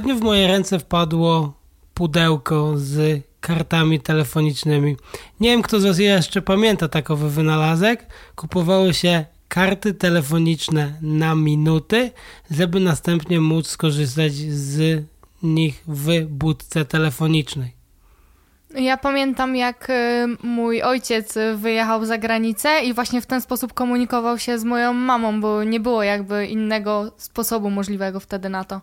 Ostatnio w moje ręce wpadło pudełko z kartami telefonicznymi. Nie wiem, kto z Was jeszcze pamięta takowy wynalazek. Kupowało się karty telefoniczne na minuty, żeby następnie móc skorzystać z nich w budce telefonicznej. Ja pamiętam, jak y, mój ojciec wyjechał za granicę i właśnie w ten sposób komunikował się z moją mamą, bo nie było jakby innego sposobu możliwego wtedy na to.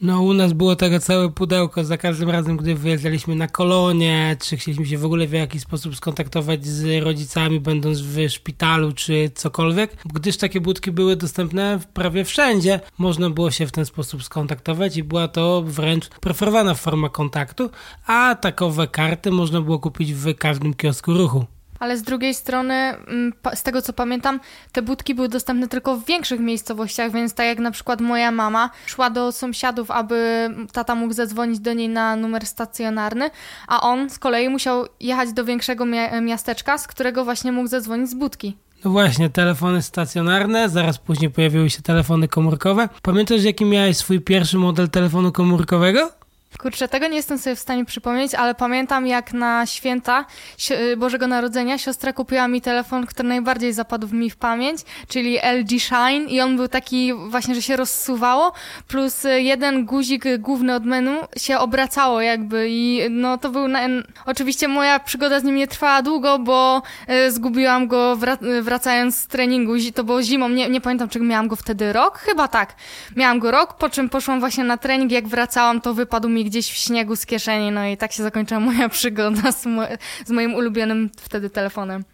No, u nas było tego całe pudełko za każdym razem, gdy wyjeżdżaliśmy na kolonie, czy chcieliśmy się w ogóle w jakiś sposób skontaktować z rodzicami, będąc w szpitalu, czy cokolwiek. Gdyż takie budki były dostępne prawie wszędzie, można było się w ten sposób skontaktować i była to wręcz preferowana forma kontaktu, a takowe karty można było kupić w każdym kiosku ruchu. Ale z drugiej strony, mm, z tego co pamiętam, te budki były dostępne tylko w większych miejscowościach, więc tak jak na przykład moja mama szła do sąsiadów, aby tata mógł zadzwonić do niej na numer stacjonarny, a on z kolei musiał jechać do większego miasteczka, z którego właśnie mógł zadzwonić z budki. No właśnie, telefony stacjonarne, zaraz później pojawiły się telefony komórkowe. Pamiętasz, jaki miałeś swój pierwszy model telefonu komórkowego? Kurczę, tego nie jestem sobie w stanie przypomnieć, ale pamiętam jak na święta y, Bożego Narodzenia siostra kupiła mi telefon, który najbardziej zapadł mi w pamięć, czyli LG Shine i on był taki właśnie, że się rozsuwało, plus jeden guzik główny od menu się obracało jakby i no to był, na... oczywiście moja przygoda z nim nie trwała długo, bo y, zgubiłam go wra- wracając z treningu, to było zimą, nie, nie pamiętam czy miałam go wtedy rok, chyba tak, miałam go rok, po czym poszłam właśnie na trening, jak wracałam to wypadł mi gdzieś w śniegu z kieszeni, no i tak się zakończyła moja przygoda z, mo z moim ulubionym wtedy telefonem.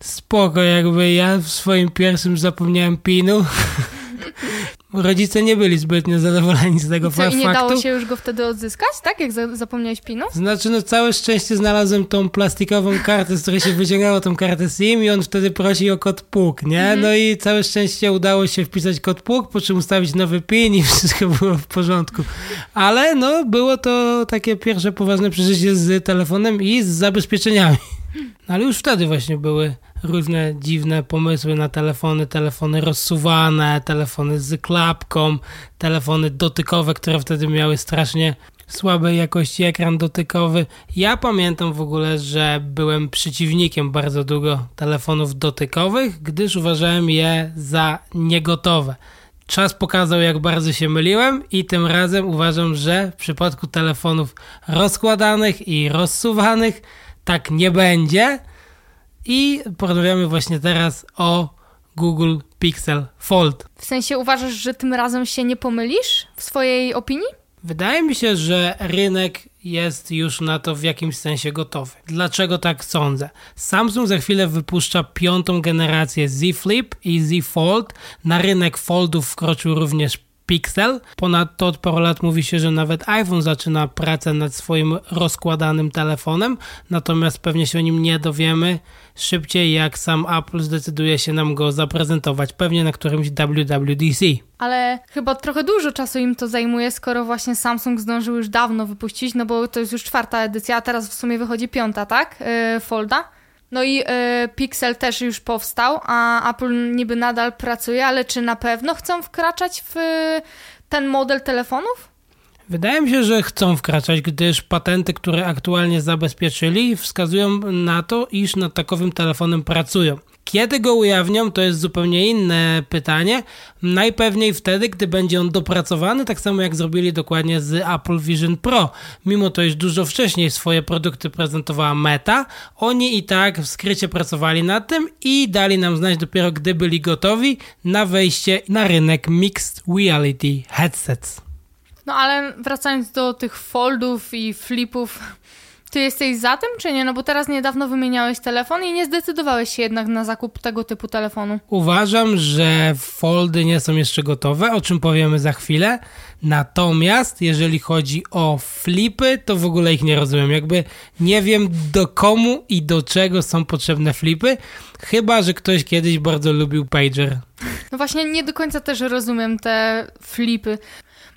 Spoko, jakby ja w swoim pierwszym zapomniałem pinu. Rodzice nie byli zbytnio zadowoleni z tego Co, faktu. I nie dało się już go wtedy odzyskać, tak? Jak za zapomniałeś pinu? Znaczy, no całe szczęście znalazłem tą plastikową kartę, z której się wyciągało tą kartę SIM i on wtedy prosi o kod PUK, nie? Mhm. No i całe szczęście udało się wpisać kod PUK, po czym ustawić nowy PIN i wszystko było w porządku. Ale no, było to takie pierwsze poważne przeżycie z telefonem i z zabezpieczeniami. No ale już wtedy właśnie były różne dziwne pomysły na telefony, telefony rozsuwane, telefony z klapką, telefony dotykowe, które wtedy miały strasznie słabej jakości ekran dotykowy. Ja pamiętam w ogóle, że byłem przeciwnikiem bardzo długo telefonów dotykowych, gdyż uważałem je za niegotowe. Czas pokazał, jak bardzo się myliłem, i tym razem uważam, że w przypadku telefonów rozkładanych i rozsuwanych tak nie będzie. I porozmawiamy właśnie teraz o Google Pixel Fold. W sensie uważasz, że tym razem się nie pomylisz w swojej opinii? Wydaje mi się, że rynek jest już na to w jakimś sensie gotowy. Dlaczego tak sądzę? Samsung za chwilę wypuszcza piątą generację Z Flip i Z Fold. Na rynek Foldów wkroczył również Pixel. Ponadto od paru lat mówi się, że nawet iPhone zaczyna pracę nad swoim rozkładanym telefonem, natomiast pewnie się o nim nie dowiemy szybciej, jak sam Apple zdecyduje się nam go zaprezentować, pewnie na którymś WWDC. Ale chyba trochę dużo czasu im to zajmuje, skoro właśnie Samsung zdążył już dawno wypuścić, no bo to jest już czwarta edycja, a teraz w sumie wychodzi piąta, tak? Yy, Folda. No i y, Pixel też już powstał, a Apple niby nadal pracuje, ale czy na pewno chcą wkraczać w y, ten model telefonów? Wydaje mi się, że chcą wkraczać, gdyż patenty, które aktualnie zabezpieczyli, wskazują na to, iż nad takowym telefonem pracują. Kiedy go ujawnią, to jest zupełnie inne pytanie. Najpewniej wtedy, gdy będzie on dopracowany, tak samo jak zrobili dokładnie z Apple Vision Pro. Mimo to, iż dużo wcześniej swoje produkty prezentowała Meta, oni i tak w skrycie pracowali nad tym i dali nam znać dopiero, gdy byli gotowi na wejście na rynek Mixed Reality Headsets. No ale wracając do tych foldów i flipów, ty jesteś za tym, czy nie? No bo teraz niedawno wymieniałeś telefon i nie zdecydowałeś się jednak na zakup tego typu telefonu. Uważam, że foldy nie są jeszcze gotowe, o czym powiemy za chwilę. Natomiast jeżeli chodzi o flipy, to w ogóle ich nie rozumiem. Jakby nie wiem do komu i do czego są potrzebne flipy, chyba że ktoś kiedyś bardzo lubił pager. No właśnie nie do końca też rozumiem te flipy.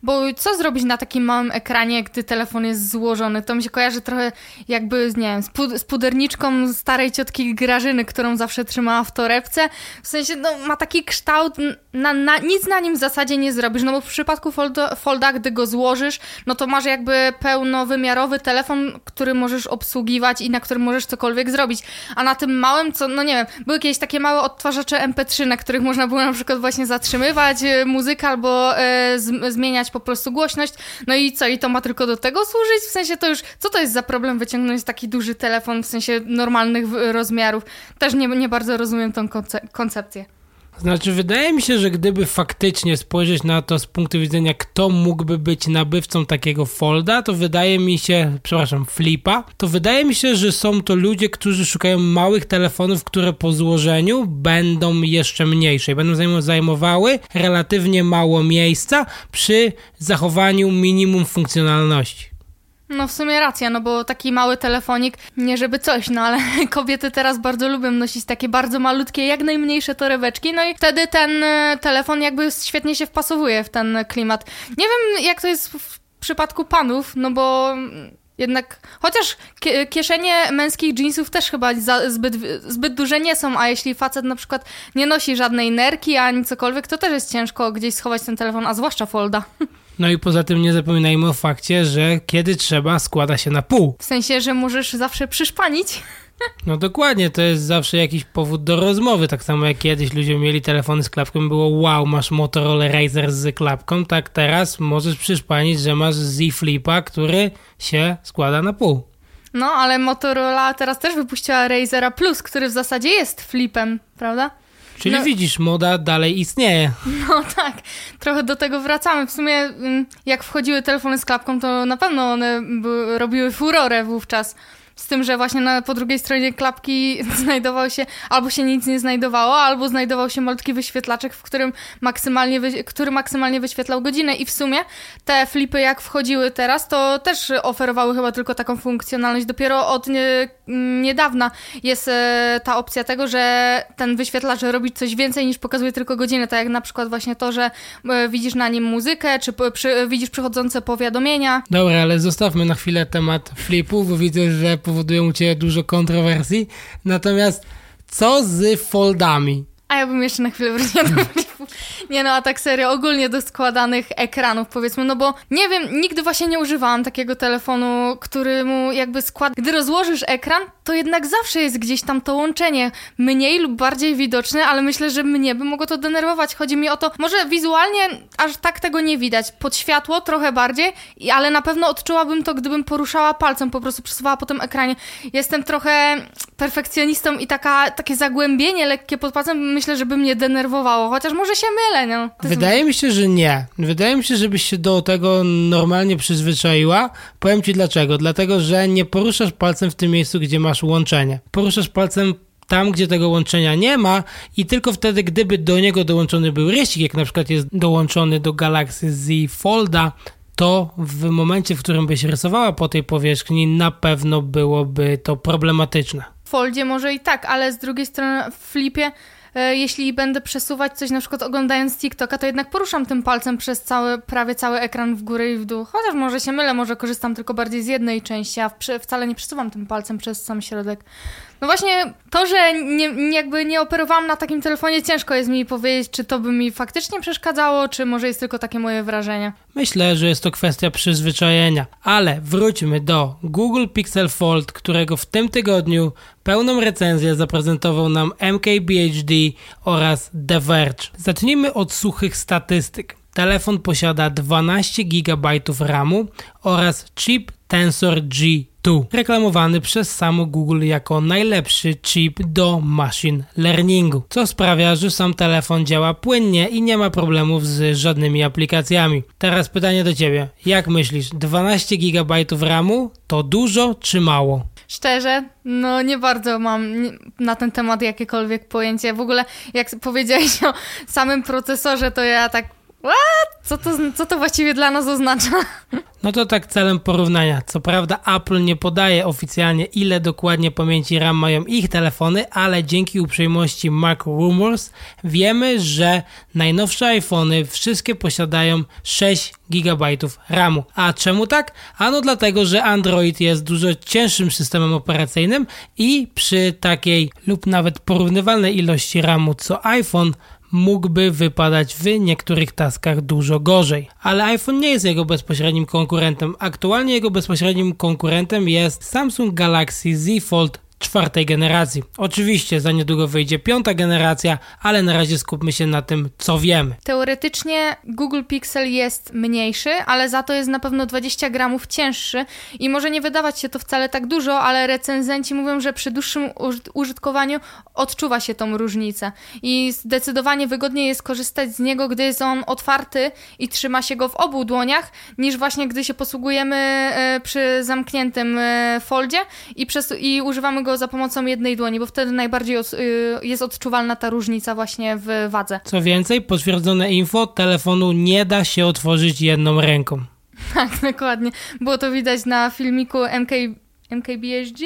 Bo co zrobić na takim małym ekranie, gdy telefon jest złożony? To mi się kojarzy trochę jakby, nie wiem, z, z puderniczką starej ciotki Grażyny, którą zawsze trzymała w torebce. W sensie, no, ma taki kształt, na, na, nic na nim w zasadzie nie zrobisz, no bo w przypadku folda, folda, gdy go złożysz, no to masz jakby pełnowymiarowy telefon, który możesz obsługiwać i na którym możesz cokolwiek zrobić. A na tym małym, co, no nie wiem, były jakieś takie małe odtwarzacze MP3, na których można było na przykład właśnie zatrzymywać e, muzykę albo e, z, po prostu głośność. No i co, i to ma tylko do tego służyć? W sensie to już, co to jest za problem wyciągnąć taki duży telefon w sensie normalnych rozmiarów? Też nie, nie bardzo rozumiem tą konce koncepcję. Znaczy, wydaje mi się, że gdyby faktycznie spojrzeć na to z punktu widzenia, kto mógłby być nabywcą takiego folda, to wydaje mi się, przepraszam, flipa, to wydaje mi się, że są to ludzie, którzy szukają małych telefonów, które po złożeniu będą jeszcze mniejsze i będą zajmowały relatywnie mało miejsca przy zachowaniu minimum funkcjonalności. No w sumie racja, no bo taki mały telefonik, nie żeby coś, no ale kobiety teraz bardzo lubią nosić takie bardzo malutkie, jak najmniejsze torebeczki, no i wtedy ten e, telefon jakby świetnie się wpasowuje w ten klimat. Nie wiem jak to jest w przypadku panów, no bo jednak, chociaż kieszenie męskich jeansów też chyba zbyt, zbyt duże nie są, a jeśli facet na przykład nie nosi żadnej nerki ani cokolwiek, to też jest ciężko gdzieś schować ten telefon, a zwłaszcza folda. No i poza tym nie zapominajmy o fakcie, że kiedy trzeba, składa się na pół. W sensie, że możesz zawsze przyszpanić. No dokładnie, to jest zawsze jakiś powód do rozmowy. Tak samo jak kiedyś ludzie mieli telefony z klapką, było wow, masz Motorola Razer z klapką, tak teraz możesz przyszpanić, że masz Z Flipa, który się składa na pół. No, ale Motorola teraz też wypuściła Razera Plus, który w zasadzie jest flipem, prawda? Czyli no, widzisz, moda dalej istnieje. No tak, trochę do tego wracamy. W sumie mm, jak wchodziły telefony z klapką, to na pewno one robiły furorę wówczas. Z tym, że właśnie na, po drugiej stronie klapki znajdował się, albo się nic nie znajdowało, albo znajdował się malutki wyświetlaczek, w którym maksymalnie, wy, który maksymalnie wyświetlał godzinę. I w sumie te flipy, jak wchodziły teraz, to też oferowały chyba tylko taką funkcjonalność. Dopiero od nie, niedawna jest e, ta opcja tego, że ten wyświetlacz robi coś więcej niż pokazuje tylko godzinę. Tak jak na przykład właśnie to, że e, widzisz na nim muzykę, czy przy, widzisz przychodzące powiadomienia. Dobra, ale zostawmy na chwilę temat flipów, bo widzę, że powodują u Ciebie dużo kontrowersji. Natomiast co z foldami? A ja bym jeszcze na chwilę wróciła do Nie no, a tak serio, ogólnie do składanych ekranów powiedzmy, no bo nie wiem, nigdy właśnie nie używałam takiego telefonu, który mu jakby skład... Gdy rozłożysz ekran, to jednak zawsze jest gdzieś tam to łączenie, mniej lub bardziej widoczne, ale myślę, że mnie by mogło to denerwować. Chodzi mi o to, może wizualnie aż tak tego nie widać, pod światło trochę bardziej, ale na pewno odczułabym to, gdybym poruszała palcem, po prostu przesuwała po tym ekranie. Jestem trochę perfekcjonistą i taka, takie zagłębienie lekkie pod palcem myślę, że by mnie denerwowało, chociaż może się mylę, no. Wydaje mi się, że nie. Wydaje mi się, żebyś się do tego normalnie przyzwyczaiła. Powiem ci dlaczego. Dlatego, że nie poruszasz palcem w tym miejscu, gdzie masz łączenie. Poruszasz palcem tam, gdzie tego łączenia nie ma i tylko wtedy, gdyby do niego dołączony był rysik, jak na przykład jest dołączony do Galaxy Z Folda, to w momencie, w którym byś rysowała po tej powierzchni, na pewno byłoby to problematyczne. W Foldzie może i tak, ale z drugiej strony w Flipie jeśli będę przesuwać coś, na przykład oglądając TikToka, to jednak poruszam tym palcem przez cały, prawie cały ekran w górę i w dół. Chociaż może się mylę, może korzystam tylko bardziej z jednej części, a wcale nie przesuwam tym palcem przez sam środek. No właśnie to, że nie, jakby nie operowałam na takim telefonie, ciężko jest mi powiedzieć, czy to by mi faktycznie przeszkadzało, czy może jest tylko takie moje wrażenie. Myślę, że jest to kwestia przyzwyczajenia. Ale wróćmy do Google Pixel Fold, którego w tym tygodniu pełną recenzję zaprezentował nam MKBHD oraz The Verge. Zacznijmy od suchych statystyk. Telefon posiada 12 GB RAMu oraz chip Tensor G2, reklamowany przez samo Google jako najlepszy chip do machine learningu, co sprawia, że sam telefon działa płynnie i nie ma problemów z żadnymi aplikacjami. Teraz pytanie do Ciebie, jak myślisz, 12 GB RAMu to dużo czy mało? Szczerze, no nie bardzo mam na ten temat jakiekolwiek pojęcie. W ogóle, jak powiedziałeś o samym procesorze, to ja tak. What? Co to, co to właściwie dla nas oznacza? No to tak celem porównania. Co prawda Apple nie podaje oficjalnie ile dokładnie pamięci RAM mają ich telefony, ale dzięki uprzejmości Mac Rumors wiemy, że najnowsze iPhony wszystkie posiadają 6 GB RAMu. A czemu tak? Ano dlatego, że Android jest dużo cięższym systemem operacyjnym i przy takiej lub nawet porównywalnej ilości RAMu co iPhone mógłby wypadać w niektórych taskach dużo gorzej. Ale iPhone nie jest jego bezpośrednim konkurentem. Aktualnie jego bezpośrednim konkurentem jest Samsung Galaxy Z Fold czwartej generacji. Oczywiście za niedługo wyjdzie piąta generacja, ale na razie skupmy się na tym, co wiemy. Teoretycznie Google Pixel jest mniejszy, ale za to jest na pewno 20 gramów cięższy i może nie wydawać się to wcale tak dużo, ale recenzenci mówią, że przy dłuższym użytkowaniu odczuwa się tą różnicę i zdecydowanie wygodniej jest korzystać z niego, gdy jest on otwarty i trzyma się go w obu dłoniach, niż właśnie gdy się posługujemy e, przy zamkniętym e, foldzie i, przez, i używamy go za pomocą jednej dłoni, bo wtedy najbardziej y, jest odczuwalna ta różnica właśnie w wadze. Co więcej, potwierdzone info, telefonu nie da się otworzyć jedną ręką. Tak, dokładnie. Było to widać na filmiku MK MKBHD,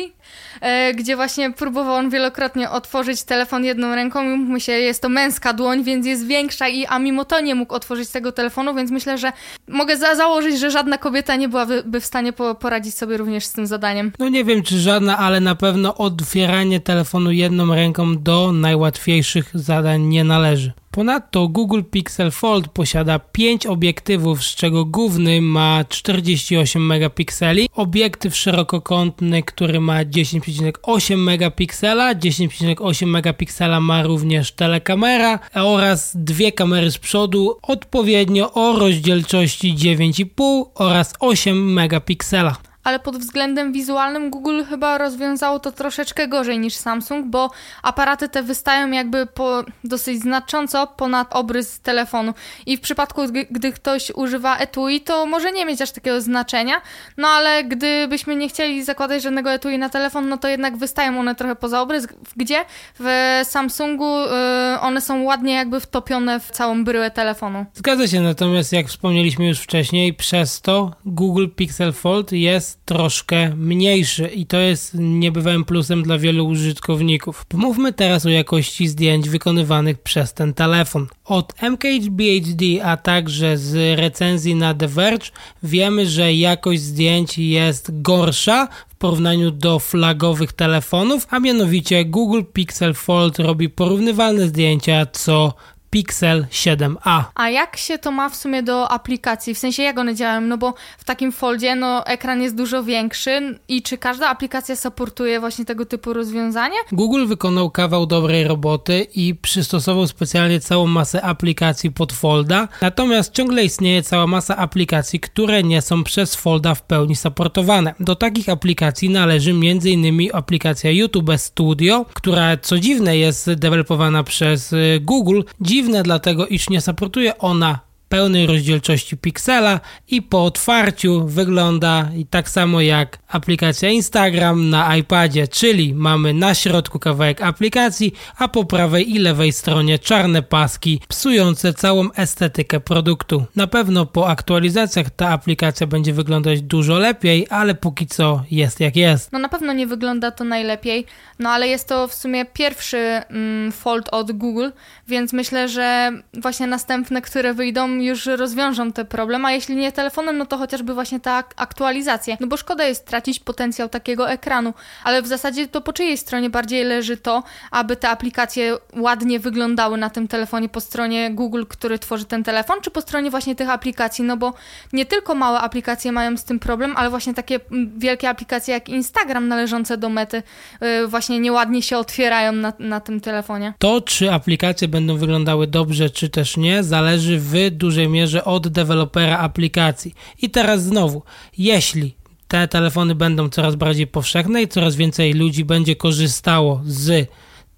e, gdzie właśnie próbował on wielokrotnie otworzyć telefon jedną ręką i mówmy się, jest to męska dłoń, więc jest większa i a mimo to nie mógł otworzyć tego telefonu, więc myślę, że mogę za założyć, że żadna kobieta nie byłaby w stanie po poradzić sobie również z tym zadaniem. No nie wiem czy żadna, ale na pewno otwieranie telefonu jedną ręką do najłatwiejszych zadań nie należy. Ponadto Google Pixel Fold posiada 5 obiektywów, z czego główny ma 48 megapikseli, obiektyw szerokokątny, który ma 10,8 megapiksela, 10,8 megapiksela ma również telekamera oraz dwie kamery z przodu odpowiednio o rozdzielczości 9,5 oraz 8 megapiksela ale pod względem wizualnym Google chyba rozwiązało to troszeczkę gorzej niż Samsung, bo aparaty te wystają jakby po, dosyć znacząco ponad obrys telefonu. I w przypadku, gdy ktoś używa etui, to może nie mieć aż takiego znaczenia, no ale gdybyśmy nie chcieli zakładać żadnego etui na telefon, no to jednak wystają one trochę poza obrys, gdzie w Samsungu yy, one są ładnie jakby wtopione w całą bryłę telefonu. Zgadza się, natomiast jak wspomnieliśmy już wcześniej, przez to Google Pixel Fold jest jest troszkę mniejszy i to jest niebywałym plusem dla wielu użytkowników. Pomówmy teraz o jakości zdjęć wykonywanych przez ten telefon. Od MKBHD, a także z recenzji na The Verge wiemy, że jakość zdjęć jest gorsza w porównaniu do flagowych telefonów, a mianowicie Google Pixel Fold robi porównywalne zdjęcia co Pixel 7a. A jak się to ma w sumie do aplikacji? W sensie jak one działają? No bo w takim foldzie no, ekran jest dużo większy i czy każda aplikacja supportuje właśnie tego typu rozwiązanie? Google wykonał kawał dobrej roboty i przystosował specjalnie całą masę aplikacji pod folda, natomiast ciągle istnieje cała masa aplikacji, które nie są przez folda w pełni supportowane. Do takich aplikacji należy m.in. aplikacja YouTube Studio, która co dziwne jest dewelopowana przez y, Google. Dziw dziwne, dlatego iż nie supportuje ona pełnej rozdzielczości piksela i po otwarciu wygląda tak samo jak aplikacja Instagram na iPadzie, czyli mamy na środku kawałek aplikacji, a po prawej i lewej stronie czarne paski psujące całą estetykę produktu. Na pewno po aktualizacjach ta aplikacja będzie wyglądać dużo lepiej, ale póki co jest jak jest. No na pewno nie wygląda to najlepiej, no ale jest to w sumie pierwszy mm, fold od Google, więc myślę, że właśnie następne, które wyjdą już rozwiążą te problem, a jeśli nie telefonem, no to chociażby właśnie ta aktualizacja. No bo szkoda jest tracić potencjał takiego ekranu, ale w zasadzie to po czyjej stronie bardziej leży to, aby te aplikacje ładnie wyglądały na tym telefonie po stronie Google, który tworzy ten telefon, czy po stronie właśnie tych aplikacji, no bo nie tylko małe aplikacje mają z tym problem, ale właśnie takie wielkie aplikacje jak Instagram należące do mety yy, właśnie nieładnie się otwierają na, na tym telefonie. To, czy aplikacje będą wyglądały dobrze, czy też nie, zależy w dużej mierze od dewelopera aplikacji. I teraz znowu, jeśli te telefony będą coraz bardziej powszechne i coraz więcej ludzi będzie korzystało z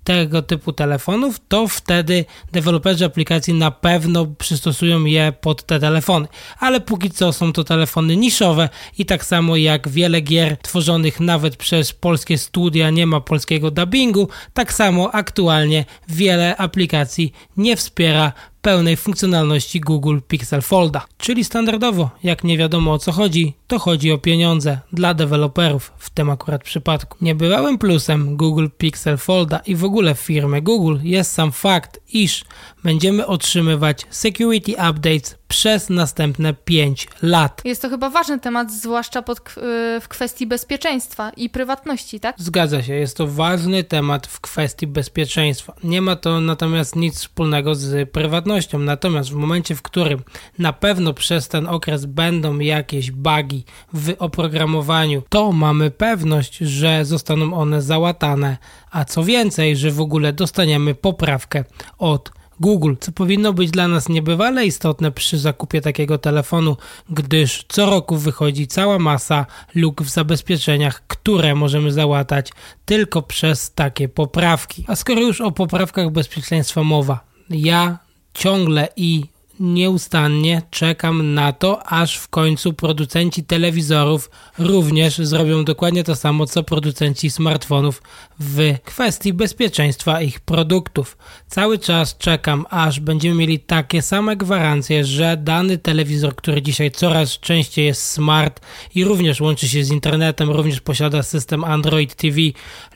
tego typu telefonów, to wtedy deweloperzy aplikacji na pewno przystosują je pod te telefony. Ale póki co są to telefony niszowe i tak samo jak wiele gier tworzonych nawet przez polskie studia nie ma polskiego dubbingu, tak samo aktualnie wiele aplikacji nie wspiera pełnej funkcjonalności Google Pixel Folda. Czyli standardowo, jak nie wiadomo o co chodzi, to chodzi o pieniądze dla deweloperów w tym akurat przypadku. Niebywałym plusem Google Pixel Folda i w ogóle firmy Google jest sam fakt, iż będziemy otrzymywać security updates przez następne 5 lat. Jest to chyba ważny temat, zwłaszcza pod, y, w kwestii bezpieczeństwa i prywatności, tak? Zgadza się, jest to ważny temat w kwestii bezpieczeństwa. Nie ma to natomiast nic wspólnego z prywatnością. Natomiast w momencie, w którym na pewno przez ten okres będą jakieś bugi w oprogramowaniu, to mamy pewność, że zostaną one załatane, a co więcej, że w ogóle dostaniemy poprawkę od Google, co powinno być dla nas niebywale istotne przy zakupie takiego telefonu, gdyż co roku wychodzi cała masa luk w zabezpieczeniach, które możemy załatać tylko przez takie poprawki. A skoro już o poprawkach bezpieczeństwa mowa, ja ciągle i nieustannie czekam na to, aż w końcu producenci telewizorów również zrobią dokładnie to samo, co producenci smartfonów w kwestii bezpieczeństwa ich produktów. Cały czas czekam, aż będziemy mieli takie same gwarancje, że dany telewizor, który dzisiaj coraz częściej jest smart i również łączy się z internetem, również posiada system Android TV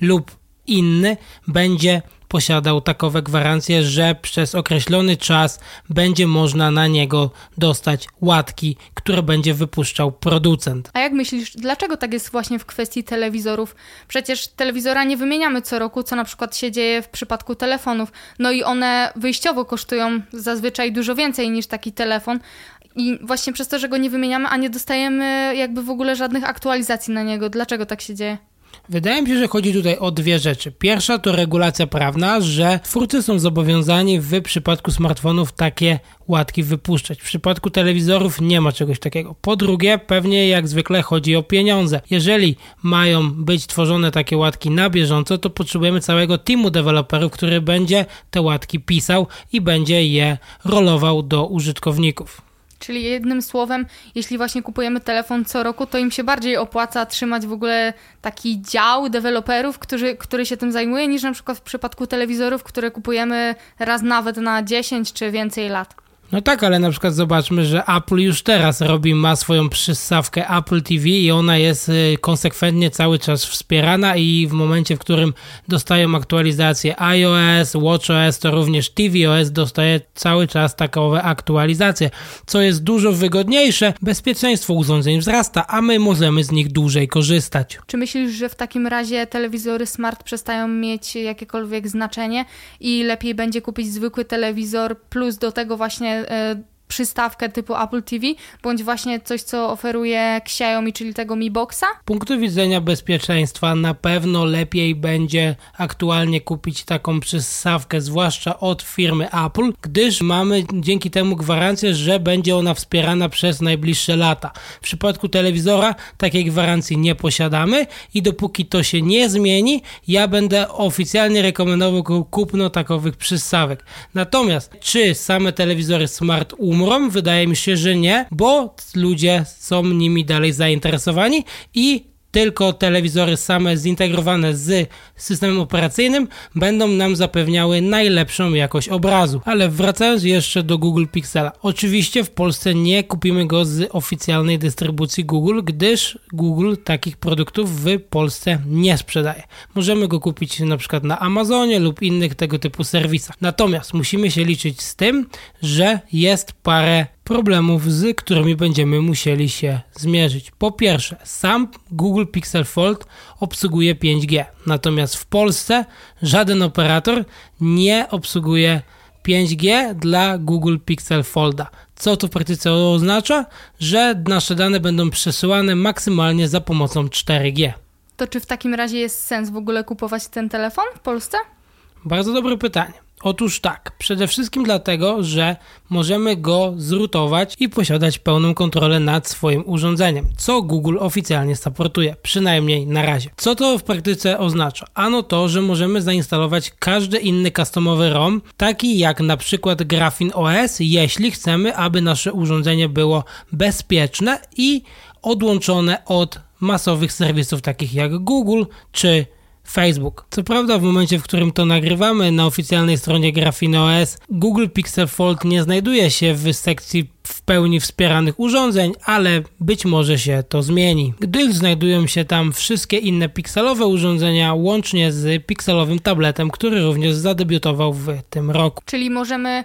lub inny, będzie posiadał takowe gwarancje, że przez określony czas będzie można na niego dostać łatki, które będzie wypuszczał producent. A jak myślisz, dlaczego tak jest właśnie w kwestii telewizorów? Przecież telewizora nie wymieniamy co roku, co na przykład się dzieje w przypadku telefonów. No i one wyjściowo kosztują zazwyczaj dużo więcej niż taki telefon. I właśnie przez to, że go nie wymieniamy, a nie dostajemy jakby w ogóle żadnych aktualizacji na niego. Dlaczego tak się dzieje? Wydaje mi się, że chodzi tutaj o dwie rzeczy. Pierwsza to regulacja prawna, że twórcy są zobowiązani w przypadku smartfonów takie łatki wypuszczać. W przypadku telewizorów nie ma czegoś takiego. Po drugie, pewnie jak zwykle chodzi o pieniądze. Jeżeli mają być tworzone takie łatki na bieżąco, to potrzebujemy całego teamu deweloperów, który będzie te łatki pisał i będzie je rolował do użytkowników. Czyli jednym słowem, jeśli właśnie kupujemy telefon co roku, to im się bardziej opłaca trzymać w ogóle taki dział deweloperów, którzy, który się tym zajmuje, niż na przykład w przypadku telewizorów, które kupujemy raz nawet na 10 czy więcej lat. No tak, ale na przykład zobaczmy, że Apple już teraz robi, ma swoją przystawkę Apple TV i ona jest y, konsekwentnie cały czas wspierana i w momencie, w którym dostają aktualizacje iOS, WatchOS, to również tvOS dostaje cały czas takowe aktualizacje, co jest dużo wygodniejsze, bezpieczeństwo urządzeń wzrasta, a my możemy z nich dłużej korzystać. Czy myślisz, że w takim razie telewizory smart przestają mieć jakiekolwiek znaczenie i lepiej będzie kupić zwykły telewizor plus do tego właśnie e, przystawkę typu Apple TV, bądź właśnie coś, co oferuje Xiaomi, czyli tego Mi Boxa? Punktu widzenia bezpieczeństwa na pewno lepiej będzie aktualnie kupić taką przystawkę, zwłaszcza od firmy Apple, gdyż mamy dzięki temu gwarancję, że będzie ona wspierana przez najbliższe lata. W przypadku telewizora takiej gwarancji nie posiadamy i dopóki to się nie zmieni, ja będę oficjalnie rekomendował kupno takowych przystawek. Natomiast czy same telewizory smart umrą, umrą? Wydaje mi się, że nie, bo ludzie są nimi dalej zainteresowani i tylko telewizory same zintegrowane z systemem operacyjnym będą nam zapewniały najlepszą jakość obrazu. Ale wracając jeszcze do Google Pixela. Oczywiście w Polsce nie kupimy go z oficjalnej dystrybucji Google, gdyż Google takich produktów w Polsce nie sprzedaje. Możemy go kupić na przykład na Amazonie lub innych tego typu serwisach. Natomiast musimy się liczyć z tym, że jest parę problemów, z którymi będziemy musieli się zmierzyć. Po pierwsze, sam Google Pixel Fold obsługuje 5G, natomiast w Polsce żaden operator nie obsługuje 5G dla Google Pixel Folda. Co to w praktyce oznacza? Że nasze dane będą przesyłane maksymalnie za pomocą 4G. To czy w takim razie jest sens w ogóle kupować ten telefon w Polsce? Bardzo dobre pytanie. Otóż tak, przede wszystkim dlatego, że możemy go zrutować i posiadać pełną kontrolę nad swoim urządzeniem, co Google oficjalnie supportuje, przynajmniej na razie. Co to w praktyce oznacza? Ano to, że możemy zainstalować każdy inny customowy ROM, taki jak na przykład Graphene OS, jeśli chcemy, aby nasze urządzenie było bezpieczne i odłączone od masowych serwisów takich jak Google czy Facebook. Co prawda w momencie, w którym to nagrywamy na oficjalnej stronie GrafinoS, Google Pixel Fold nie znajduje się w sekcji w pełni wspieranych urządzeń, ale być może się to zmieni, gdyż znajdują się tam wszystkie inne pikselowe urządzenia, łącznie z pikselowym tabletem, który również zadebiutował w tym roku. Czyli możemy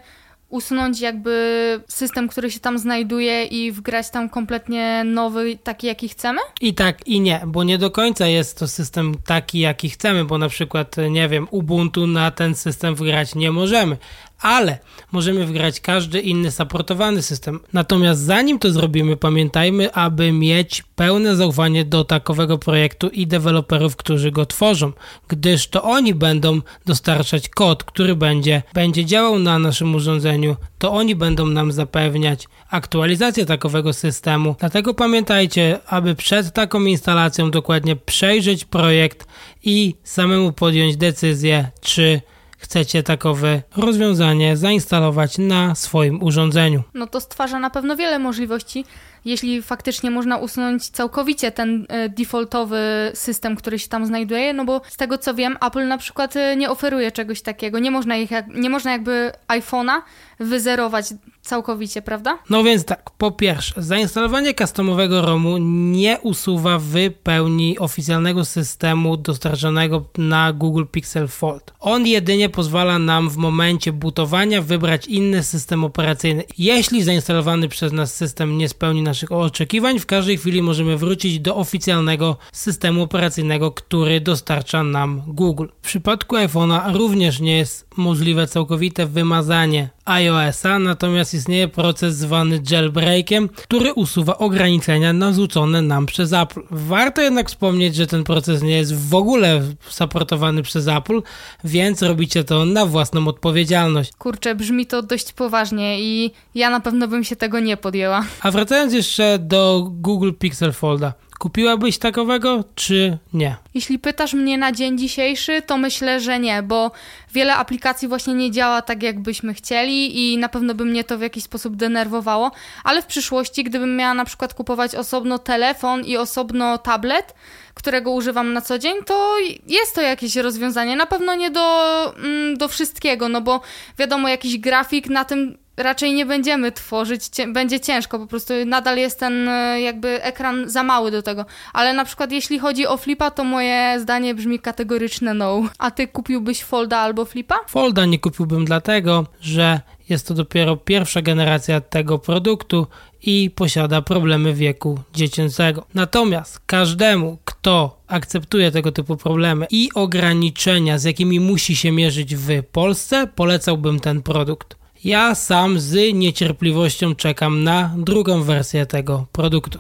usunąć jakby system, który się tam znajduje i wgrać tam kompletnie nowy, taki jaki chcemy? I tak, i nie, bo nie do końca jest to system taki, jaki chcemy, bo na przykład, nie wiem, Ubuntu na ten system wgrać nie możemy, ale możemy wgrać każdy inny supportowany system. Natomiast zanim to zrobimy, pamiętajmy, aby mieć pełne zaufanie do takowego projektu i deweloperów, którzy go tworzą, gdyż to oni będą dostarczać kod, który będzie, będzie działał na naszym urządzeniu, to oni będą nam zapewniać aktualizację takowego systemu. Dlatego pamiętajcie, aby przed taką instalacją dokładnie przejrzeć projekt i samemu podjąć decyzję, czy chcecie takowe rozwiązanie zainstalować na swoim urządzeniu. No to stwarza na pewno wiele możliwości, jeśli faktycznie można usunąć całkowicie ten e, defaultowy system, który się tam znajduje, no bo z tego co wiem, Apple na przykład e, nie oferuje czegoś takiego. Nie można, ich, nie można jakby iPhone'a wyzerować całkowicie, prawda? No więc tak, po pierwsze, zainstalowanie customowego ROMu nie usuwa w pełni oficjalnego systemu dostarczonego na Google Pixel Fold. On jedynie pozwala nam w momencie butowania wybrać inny system operacyjny. Jeśli zainstalowany przez nas system nie spełni naszych oczekiwań, w każdej chwili możemy wrócić do oficjalnego systemu operacyjnego, który dostarcza nam Google. W przypadku iPhone'a również nie jest możliwe całkowite wymazanie iOS-a, natomiast istnieje proces zwany jailbreakiem, który usuwa ograniczenia narzucone nam przez Apple. Warto jednak wspomnieć, że ten proces nie jest w ogóle supportowany przez Apple, więc robicie to na własną odpowiedzialność. Kurczę, brzmi to dość poważnie i ja na pewno bym się tego nie podjęła. A wracając jeszcze do Google Pixel Folda. Kupiłabyś takowego, czy nie? Jeśli pytasz mnie na dzień dzisiejszy, to myślę, że nie, bo wiele aplikacji właśnie nie działa tak, jakbyśmy chcieli i na pewno by mnie to w jakiś sposób denerwowało, ale w przyszłości, gdybym miała na przykład kupować osobno telefon i osobno tablet, którego używam na co dzień, to jest to jakieś rozwiązanie. Na pewno nie do, mm, do wszystkiego, no bo wiadomo, jakiś grafik na tym raczej nie będziemy tworzyć, będzie ciężko, po prostu nadal jest ten e, jakby ekran za mały do tego. Ale na przykład jeśli chodzi o flipa, to moje zdanie brzmi kategoryczne no. A ty kupiłbyś folda albo flipa? Folda nie kupiłbym dlatego, że jest to dopiero pierwsza generacja tego produktu i posiada problemy wieku dziecięcego. Natomiast każdemu, kto akceptuje tego typu problemy i ograniczenia, z jakimi musi się mierzyć w Polsce, polecałbym ten produkt. Ja sam z niecierpliwością czekam na drugą wersję tego produktu.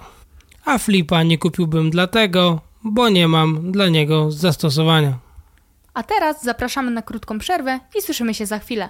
A flipa nie kupiłbym dlatego, bo nie mam dla niego zastosowania. A teraz zapraszamy na krótką przerwę i słyszymy się za chwilę.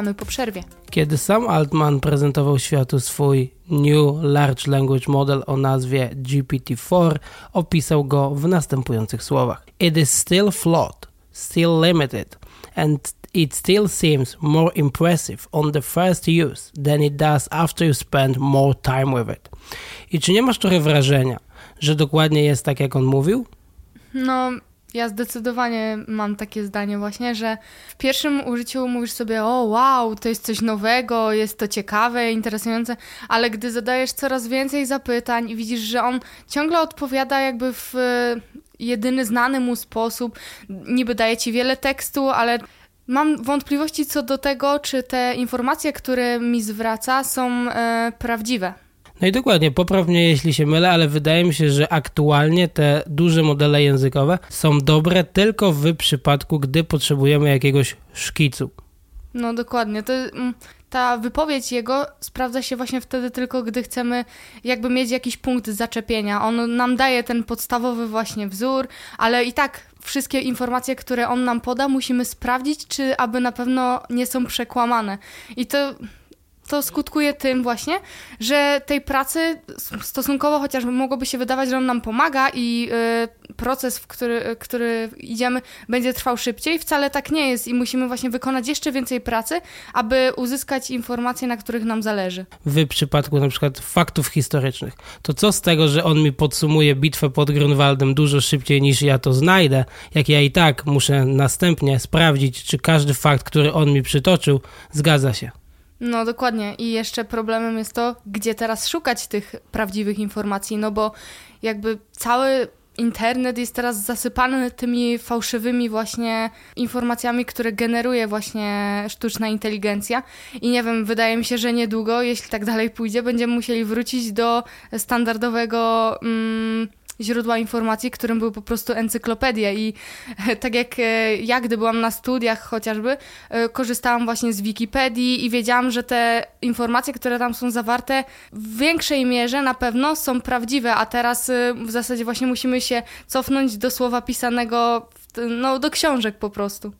Wracamy po przerwie. Kiedy sam Altman prezentował światu swój New Large Language Model o nazwie GPT-4, opisał go w następujących słowach: It is still flawed, still limited, and it still seems more impressive on the first use than it does after you spend more time with it. I czy nie masz trochę wrażenia, że dokładnie jest tak, jak on mówił? No, ja zdecydowanie mam takie zdanie właśnie, że w pierwszym użyciu mówisz sobie, o wow, to jest coś nowego, jest to ciekawe, interesujące, ale gdy zadajesz coraz więcej zapytań i widzisz, że on ciągle odpowiada jakby w e, jedyny znany mu sposób, niby daje ci wiele tekstu, ale mam wątpliwości co do tego, czy te informacje, które mi zwraca, są e, prawdziwe. No i dokładnie, poprawnie jeśli się mylę, ale wydaje mi się, że aktualnie te duże modele językowe są dobre tylko w przypadku, gdy potrzebujemy jakiegoś szkicu. No dokładnie. To, mm, ta wypowiedź jego sprawdza się właśnie wtedy tylko, gdy chcemy jakby mieć jakiś punkt zaczepienia. On nam daje ten podstawowy właśnie wzór, ale i tak wszystkie informacje, które on nam poda, musimy sprawdzić, czy aby na pewno nie są przekłamane. I to to skutkuje tym właśnie, że tej pracy stosunkowo chociaż mogłoby się wydawać, że on nam pomaga i y, proces, w który, który idziemy, będzie trwał szybciej. Wcale tak nie jest i musimy właśnie wykonać jeszcze więcej pracy, aby uzyskać informacje, na których nam zależy. W przypadku na przykład faktów historycznych, to co z tego, że on mi podsumuje bitwę pod Grunwaldem dużo szybciej niż ja to znajdę, jak ja i tak muszę następnie sprawdzić, czy każdy fakt, który on mi przytoczył, zgadza się. No dokładnie. I jeszcze problemem jest to, gdzie teraz szukać tych prawdziwych informacji, no bo jakby cały internet jest teraz zasypany tymi fałszywymi właśnie informacjami, które generuje właśnie sztuczna inteligencja. I nie wiem, wydaje mi się, że niedługo, jeśli tak dalej pójdzie, będziemy musieli wrócić do standardowego. Mm, źródła informacji, którym były po prostu encyklopedie i tak jak e, ja, gdy byłam na studiach chociażby, e, korzystałam właśnie z Wikipedii i wiedziałam, że te informacje, które tam są zawarte, w większej mierze na pewno są prawdziwe, a teraz e, w zasadzie właśnie musimy się cofnąć do słowa pisanego, no do książek po prostu.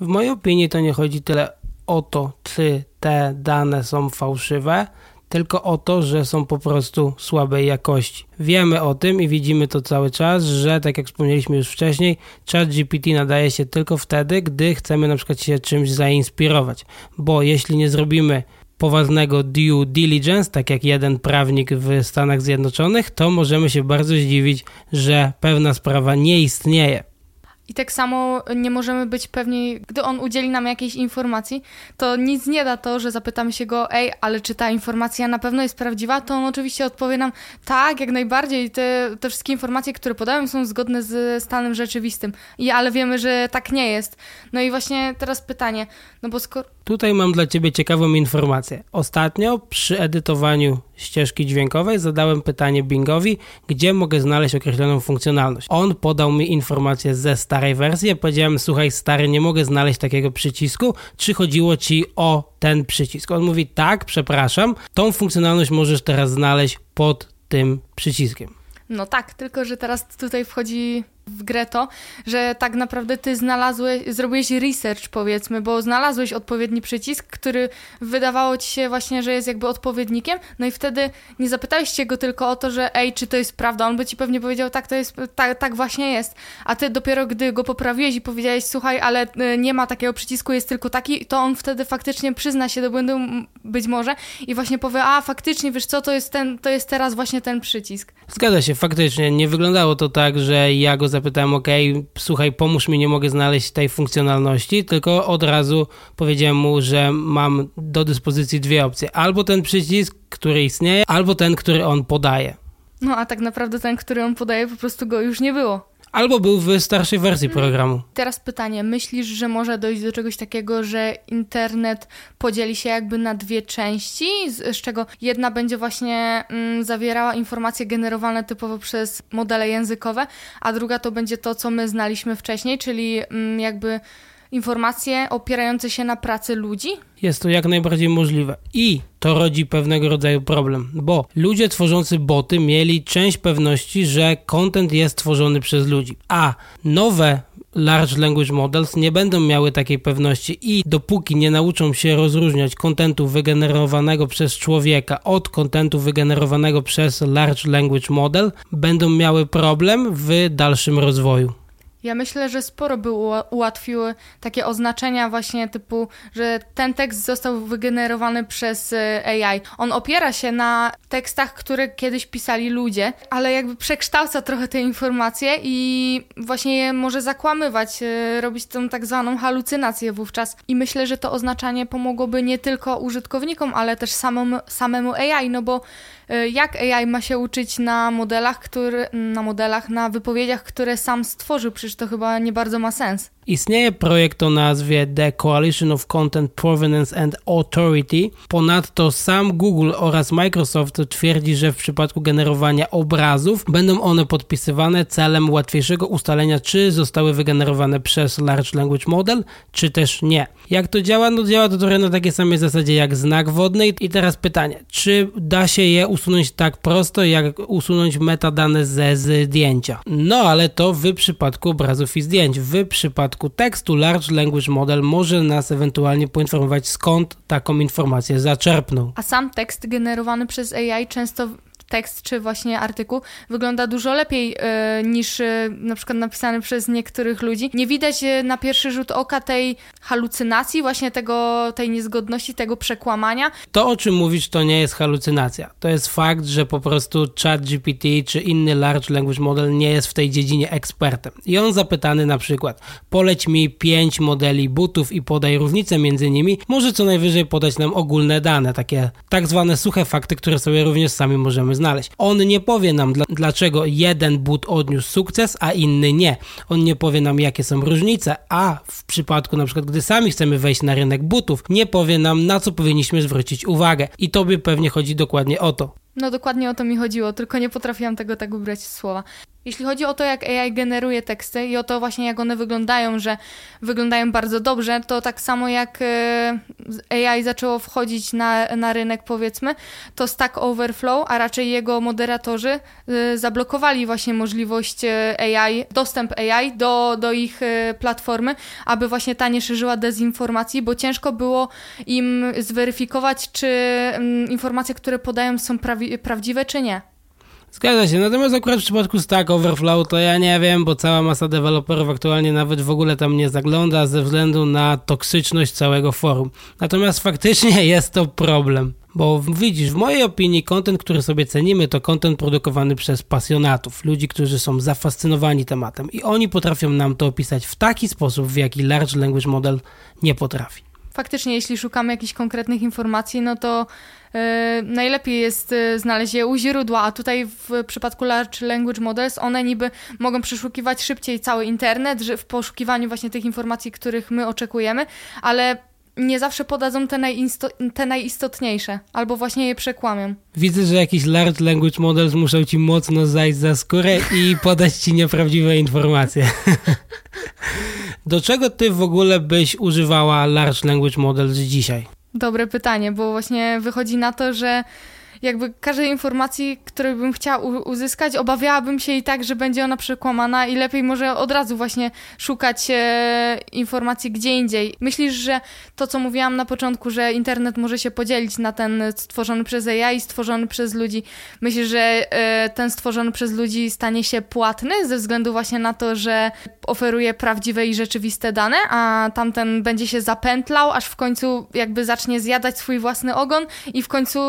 W mojej opinii to nie chodzi tyle o to, czy te dane są fałszywe, tylko o to, że są po prostu słabej jakości. Wiemy o tym i widzimy to cały czas, że tak jak wspomnieliśmy już wcześniej, ChatGPT nadaje się tylko wtedy, gdy chcemy na przykład się czymś zainspirować, bo jeśli nie zrobimy poważnego due diligence, tak jak jeden prawnik w Stanach Zjednoczonych, to możemy się bardzo zdziwić, że pewna sprawa nie istnieje. I tak samo nie możemy być pewni, gdy on udzieli nam jakiejś informacji, to nic nie da to, że zapytamy się go, ej, ale czy ta informacja na pewno jest prawdziwa? To on oczywiście odpowie nam, tak, jak najbardziej, te, te wszystkie informacje, które podałem są zgodne z stanem rzeczywistym. I ale wiemy, że tak nie jest. No i właśnie teraz pytanie, no bo skoro... Tutaj mam dla Ciebie ciekawą informację. Ostatnio przy edytowaniu ścieżki dźwiękowej zadałem pytanie Bingowi, gdzie mogę znaleźć określoną funkcjonalność. On podał mi informację ze starej wersji, powiedziałem, słuchaj stary, nie mogę znaleźć takiego przycisku, czy chodziło Ci o ten przycisk? On mówi, tak, przepraszam, tą funkcjonalność możesz teraz znaleźć pod tym przyciskiem. No tak, tylko że teraz tutaj wchodzi w grę to, że tak naprawdę ty znalazłeś, zrobiłeś research powiedzmy, bo znalazłeś odpowiedni przycisk, który wydawało ci się właśnie, że jest jakby odpowiednikiem, no i wtedy nie zapytałeś się go tylko o to, że ej, czy to jest prawda, on by ci pewnie powiedział, tak, to jest, tak, tak właśnie jest, a ty dopiero gdy go poprawiłeś i powiedziałeś, słuchaj, ale y, nie ma takiego przycisku, jest tylko taki, to on wtedy faktycznie przyzna się do błędu być może i właśnie powie, a faktycznie, wiesz co, to jest ten, to jest teraz właśnie ten przycisk. Zgadza się, faktycznie, nie wyglądało to tak, że ja go zapytałem, ok, słuchaj, pomóż mi, nie mogę znaleźć tej funkcjonalności, tylko od razu powiedziałem mu, że mam do dyspozycji dwie opcje. Albo ten przycisk, który istnieje, albo ten, który on podaje. No a tak naprawdę ten, który on podaje, po prostu go już nie było albo był w starszej wersji mm. programu. Teraz pytanie, myślisz, że może dojść do czegoś takiego, że internet podzieli się jakby na dwie części, z, z czego jedna będzie właśnie mm, zawierała informacje generowane typowo przez modele językowe, a druga to będzie to, co my znaliśmy wcześniej, czyli mm, jakby informacje opierające się na pracy ludzi? Jest to jak najbardziej możliwe. I to rodzi pewnego rodzaju problem, bo ludzie tworzący boty mieli część pewności, że content jest tworzony przez ludzi, a nowe Large Language Models nie będą miały takiej pewności i dopóki nie nauczą się rozróżniać kontentu wygenerowanego przez człowieka od kontentu wygenerowanego przez Large Language Model, będą miały problem w dalszym rozwoju. Ja myślę, że sporo by ułatwiły takie oznaczenia właśnie typu, że ten tekst został wygenerowany przez e, AI. On opiera się na tekstach, które kiedyś pisali ludzie, ale jakby przekształca trochę te informacje i właśnie je może zakłamywać, e, robić tą tak zwaną halucynację wówczas. I myślę, że to oznaczanie pomogłoby nie tylko użytkownikom, ale też samemu, samemu AI, no bo jak AI ma się uczyć na modelach, który, na modelach, na wypowiedziach, które sam stworzył? Przecież to chyba nie bardzo ma sens. Istnieje projekt o nazwie The Coalition of Content Provenance and Authority. Ponadto sam Google oraz Microsoft twierdzi, że w przypadku generowania obrazów będą one podpisywane celem łatwiejszego ustalenia, czy zostały wygenerowane przez Large Language Model, czy też nie. Jak to działa? No działa to trochę na takiej samej zasadzie jak znak wodny. I teraz pytanie, czy da się je usunąć tak prosto, jak usunąć metadane ze zdjęcia? No ale to w przypadku obrazów i zdjęć. W przypadku tekstu Large Language Model może nas ewentualnie poinformować skąd taką informację zaczerpnął. A sam tekst generowany przez AI często tekst czy właśnie artykuł wygląda dużo lepiej y, niż y, na przykład napisany przez niektórych ludzi. Nie widać y, na pierwszy rzut oka tej halucynacji, właśnie tego, tej niezgodności, tego przekłamania. To, o czym mówisz, to nie jest halucynacja. To jest fakt, że po prostu ChatGPT czy inny Large Language Model nie jest w tej dziedzinie ekspertem. I on zapytany na przykład, poleć mi pięć modeli butów i podaj różnicę między nimi, może co najwyżej podać nam ogólne dane, takie tak zwane suche fakty, które sobie również sami możemy znaleźć. On nie powie nam, dlaczego jeden but odniósł sukces, a inny nie. On nie powie nam, jakie są różnice, a w przypadku na przykład, gdy sami chcemy wejść na rynek butów, nie powie nam, na co powinniśmy zwrócić uwagę. I tobie pewnie chodzi dokładnie o to. No dokładnie o to mi chodziło, tylko nie potrafiłam tego tak ubrać w słowa. Jeśli chodzi o to, jak AI generuje teksty i o to właśnie, jak one wyglądają, że wyglądają bardzo dobrze, to tak samo jak e, AI zaczęło wchodzić na, na rynek, powiedzmy, to Stack Overflow, a raczej jego moderatorzy e, zablokowali właśnie możliwość e, AI, dostęp AI do, do ich platformy, aby właśnie ta nie szerzyła dezinformacji, bo ciężko było im zweryfikować, czy mm, informacje, które podają są prawi- prawdziwe, czy nie. Zgadza się, natomiast akurat w przypadku Stack Overflow to ja nie wiem, bo cała masa deweloperów aktualnie nawet w ogóle tam nie zagląda ze względu na toksyczność całego forum. Natomiast faktycznie jest to problem. Bo widzisz, w mojej opinii kontent, który sobie cenimy, to kontent produkowany przez pasjonatów, ludzi, którzy są zafascynowani tematem i oni potrafią nam to opisać w taki sposób, w jaki Large Language Model nie potrafi. Faktycznie, jeśli szukamy jakichś konkretnych informacji, no to E, najlepiej jest e, znaleźć je u źródła, a tutaj w przypadku Large Language Models one niby mogą przeszukiwać szybciej cały internet w poszukiwaniu właśnie tych informacji, których my oczekujemy, ale nie zawsze podadzą te, te, najistotniejsze, albo właśnie je przekłamią. Widzę, że jakiś large language models muszą ci mocno zajść za skórę i podać ci nieprawdziwe informacje. Do czego ty w ogóle byś używała large language models dzisiaj? Dobre pytanie, bo właśnie wychodzi na to, że jakby każdej informacji, której bym chciała uzyskać, obawiałabym się i tak, że będzie ona przekłamana i lepiej może od razu właśnie szukać e, informacji gdzie indziej. Myślisz, że to, co mówiłam na początku, że internet może się podzielić na ten stworzony przez AI i stworzony przez ludzi. Myślisz, że e, ten stworzony przez ludzi stanie się płatny ze względu właśnie na to, że oferuje prawdziwe i rzeczywiste dane, a tamten będzie się zapętlał, aż w końcu jakby zacznie zjadać swój własny ogon i w końcu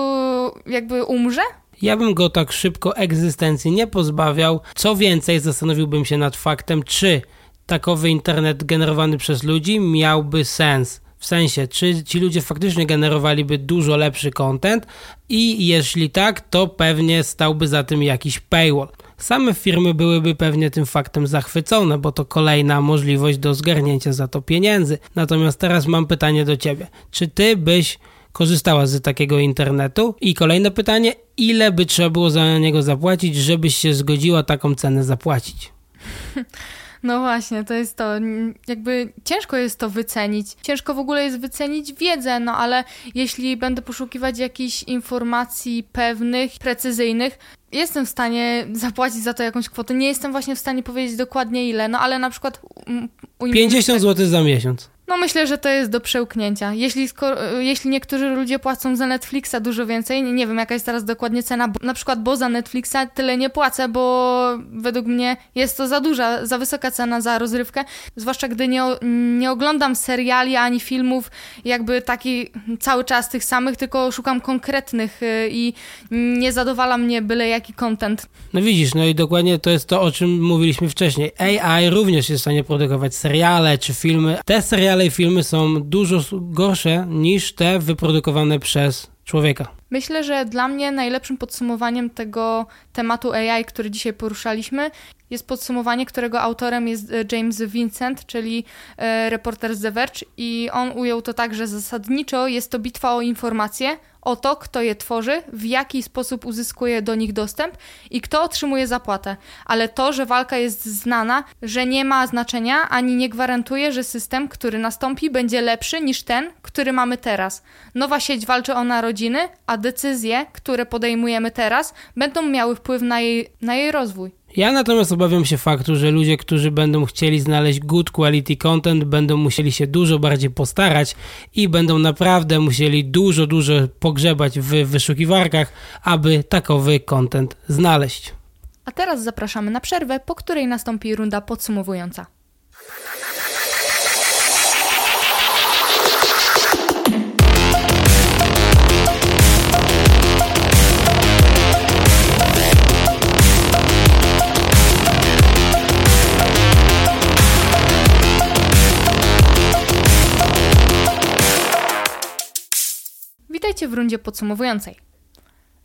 jak jakby umrze? Ja bym go tak szybko egzystencji nie pozbawiał. Co więcej, zastanowiłbym się nad faktem, czy takowy internet generowany przez ludzi miałby sens. W sensie, czy ci ludzie faktycznie generowaliby dużo lepszy content i jeśli tak, to pewnie stałby za tym jakiś paywall. Same firmy byłyby pewnie tym faktem zachwycone, bo to kolejna możliwość do zgarnięcia za to pieniędzy. Natomiast teraz mam pytanie do ciebie. Czy ty byś korzystała z takiego internetu? I kolejne pytanie, ile by trzeba było za niego zapłacić, żebyś się zgodziła taką cenę zapłacić? No właśnie, to jest to. Jakby ciężko jest to wycenić. Ciężko w ogóle jest wycenić wiedzę, no ale jeśli będę poszukiwać jakichś informacji pewnych, precyzyjnych, jestem w stanie zapłacić za to jakąś kwotę. Nie jestem właśnie w stanie powiedzieć dokładnie ile, no ale na przykład. 50 zł za miesiąc. No myślę, że to jest do przełknięcia. Jeśli, jeśli niektórzy ludzie płacą za Netflixa dużo więcej, nie wiem jaka jest teraz dokładnie cena, bo, na przykład bo za Netflixa tyle nie płacę, bo według mnie jest to za duża, za wysoka cena za rozrywkę, zwłaszcza gdy nie, nie oglądam seriali ani filmów jakby taki cały czas tych samych, tylko szukam konkretnych y, i nie zadowala mnie byle jaki content. No widzisz, no i dokładnie to jest to, o czym mówiliśmy wcześniej. AI również jest w stanie produkować seriale czy filmy. Te seriale dalej filmy są dużo gorsze niż te wyprodukowane przez człowieka. Myślę, że dla mnie najlepszym podsumowaniem tego tematu AI, który dzisiaj poruszaliśmy, jest podsumowanie, którego autorem jest e, James Vincent, czyli e, reporter z The Verge i on ujął to tak, że zasadniczo jest to bitwa o informacje, o to, kto je tworzy, w jaki sposób uzyskuje do nich dostęp i kto otrzymuje zapłatę. Ale to, że walka jest znana, że nie ma znaczenia, ani nie gwarantuje, że system, który nastąpi, będzie lepszy niż ten, który mamy teraz. Nowa sieć walczy o narodziny, a decyzje, które podejmujemy teraz, będą miały wpływ na jej, na jej rozwój. Ja natomiast obawiam się faktu, że ludzie, którzy będą chcieli znaleźć good quality content, będą musieli się dużo bardziej postarać i będą naprawdę musieli dużo, dużo pogrzebać w wyszukiwarkach, aby takowy content znaleźć. A teraz zapraszamy na przerwę, po której nastąpi runda podsumowująca. Witajcie w rundzie podsumowującej.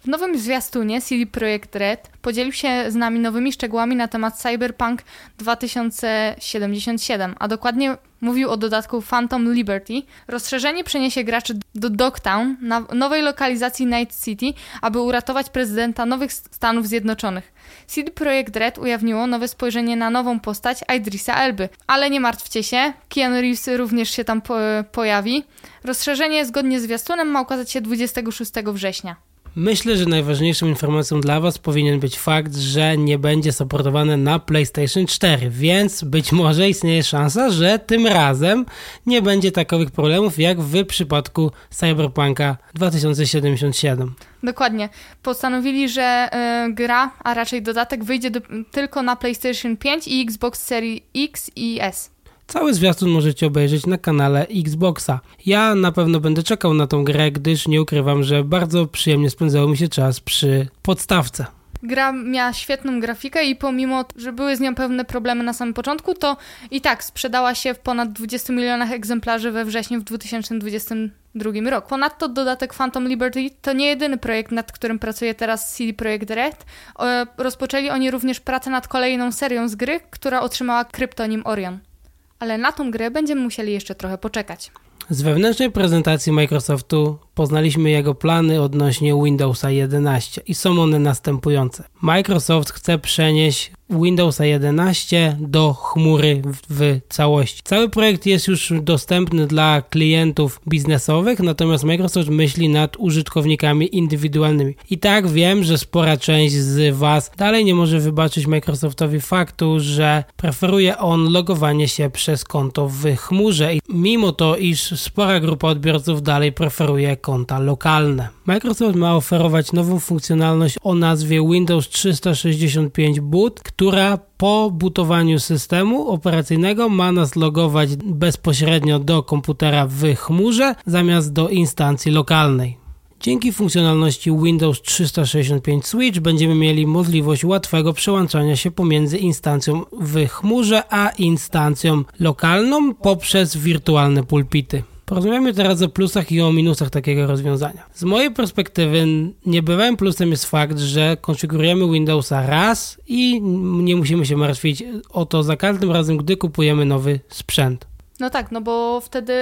W nowym zwiastunie CD Projekt Red podzielił się z nami nowymi szczegółami na temat Cyberpunk 2077, a dokładnie mówił o dodatku Phantom Liberty. Rozszerzenie przeniesie graczy do Dogtown, na nowej lokalizacji Night City, aby uratować prezydenta nowych Stanów Zjednoczonych. CD Projekt Red ujawniło nowe spojrzenie na nową postać Idrisa Elby. Ale nie martwcie się, Keanu Reeves również się tam po pojawi. Rozszerzenie zgodnie z zwiastunem ma ukazać się 26 września. Myślę, że najważniejszą informacją dla Was powinien być fakt, że nie będzie supportowane na PlayStation 4, więc być może istnieje szansa, że tym razem nie będzie takowych problemów jak w przypadku Cyberpunka 2077. Dokładnie. Postanowili, że y, gra, a raczej dodatek wyjdzie do, tylko na PlayStation 5 i Xbox Series X i S. Cały zwiastun możecie obejrzeć na kanale Xboxa. Ja na pewno będę czekał na tą grę, gdyż nie ukrywam, że bardzo przyjemnie spędzało mi się czas przy podstawce. Gra miała świetną grafikę i pomimo, że były z nią pewne problemy na samym początku, to i tak sprzedała się w ponad 20 milionach egzemplarzy we wrześniu w 2022 roku. Ponadto dodatek Phantom Liberty to nie jedyny projekt, nad którym pracuje teraz CD Projekt Red. Rozpoczęli oni również pracę nad kolejną serią z gry, która otrzymała kryptonim Orion ale na tą grę będziemy musieli jeszcze trochę poczekać. Z wewnętrznej prezentacji Microsoftu poznaliśmy jego plany odnośnie Windowsa 11 i są one następujące. Microsoft chce przenieść Windowsa 11 do chmury w, w, całości. Cały projekt jest już dostępny dla klientów biznesowych, natomiast Microsoft myśli nad użytkownikami indywidualnymi. I tak wiem, że spora część z Was dalej nie może wybaczyć Microsoftowi faktu, że preferuje on logowanie się przez konto w chmurze, i mimo to, iż spora grupa odbiorców dalej preferuje konta lokalne. Microsoft ma oferować nową funkcjonalność o nazwie Windows 365 Boot, która po butowaniu systemu operacyjnego ma nas logować bezpośrednio do komputera w chmurze zamiast do instancji lokalnej. Dzięki funkcjonalności Windows 365 Switch będziemy mieli możliwość łatwego przełączania się pomiędzy instancją w chmurze a instancją lokalną poprzez wirtualne pulpity. Porozmawiamy teraz o plusach i o minusach takiego rozwiązania. Z mojej perspektywy niebywałym plusem jest fakt, że konfigurujemy Windowsa raz i nie musimy się martwić o to za każdym razem, gdy kupujemy nowy sprzęt. No tak, no bo wtedy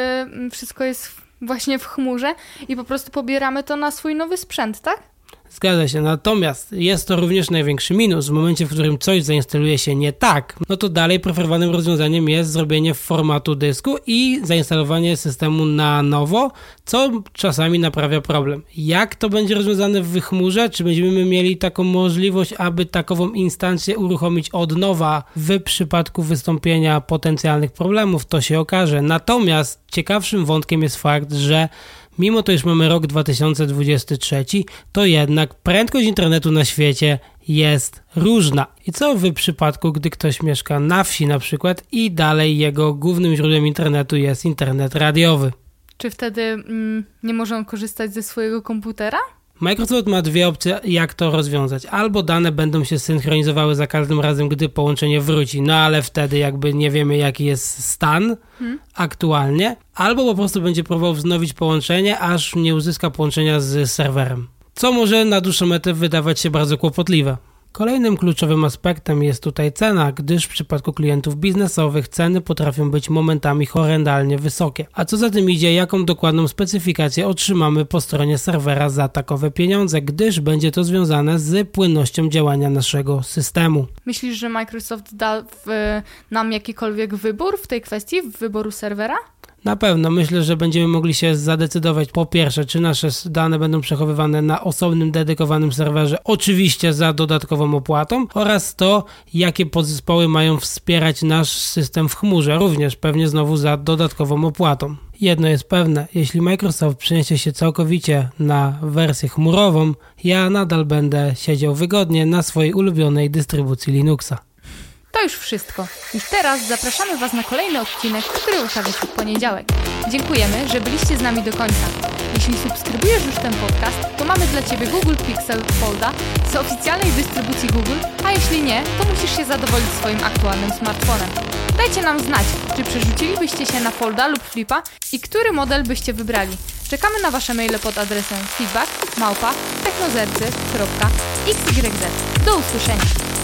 wszystko jest właśnie w chmurze i po prostu pobieramy to na swój nowy sprzęt, tak? Zgadza się, natomiast jest to również największy minus. W momencie, w którym coś zainstaluje się nie tak, no to dalej preferowanym rozwiązaniem jest zrobienie formatu dysku i zainstalowanie systemu na nowo, co czasami naprawia problem. Jak to będzie rozwiązane w chmurze? Czy będziemy mieli taką możliwość, aby takową instancję uruchomić od nowa w przypadku wystąpienia potencjalnych problemów? To się okaże. Natomiast ciekawszym wątkiem jest fakt, że mimo to, iż mamy rok 2023, to jednak prędkość internetu na świecie jest różna. I co w przypadku, gdy ktoś mieszka na wsi na przykład i dalej jego głównym źródłem internetu jest internet radiowy? Czy wtedy mm, nie może on korzystać ze swojego komputera? Microsoft ma dwie opcje, jak to rozwiązać. Albo dane będą się synchronizowały za każdym razem, gdy połączenie wróci, no ale wtedy jakby nie wiemy, jaki jest stan hmm. aktualnie, albo po prostu będzie próbował wznowić połączenie, aż nie uzyska połączenia z serwerem. Co może na dłuższą metę wydawać się bardzo kłopotliwe. Kolejnym kluczowym aspektem jest tutaj cena, gdyż w przypadku klientów biznesowych ceny potrafią być momentami horrendalnie wysokie. A co za tym idzie, jaką dokładną specyfikację otrzymamy po stronie serwera za takowe pieniądze, gdyż będzie to związane z płynnością działania naszego systemu. Myślisz, że Microsoft da w, nam jakikolwiek wybór w tej kwestii, w wyboru serwera? Na pewno myślę, że będziemy mogli się zadecydować po pierwsze, czy nasze dane będą przechowywane na osobnym, dedykowanym serwerze, oczywiście za dodatkową opłatą, oraz to, jakie podzespoły mają wspierać nasz system w chmurze, również pewnie znowu za dodatkową opłatą. Jedno jest pewne, jeśli Microsoft przeniesie się całkowicie na wersję chmurową, ja nadal będę siedział wygodnie na swojej ulubionej dystrybucji Linuxa. To już wszystko. Już teraz zapraszamy Was na kolejny odcinek, który ukazał się w poniedziałek. Dziękujemy, że byliście z nami do końca. Jeśli subskrybujesz już ten podcast, to mamy dla Ciebie Google Pixel Folda z oficjalnej dystrybucji Google, a jeśli nie, to musisz się zadowolić swoim aktualnym smartfonem. Dajcie nam znać, czy przerzucilibyście się na Folda lub Flipa i który model byście wybrali. Czekamy na Wasze maile pod adresem feedback małpa technozercy.xyz. Do usłyszenia!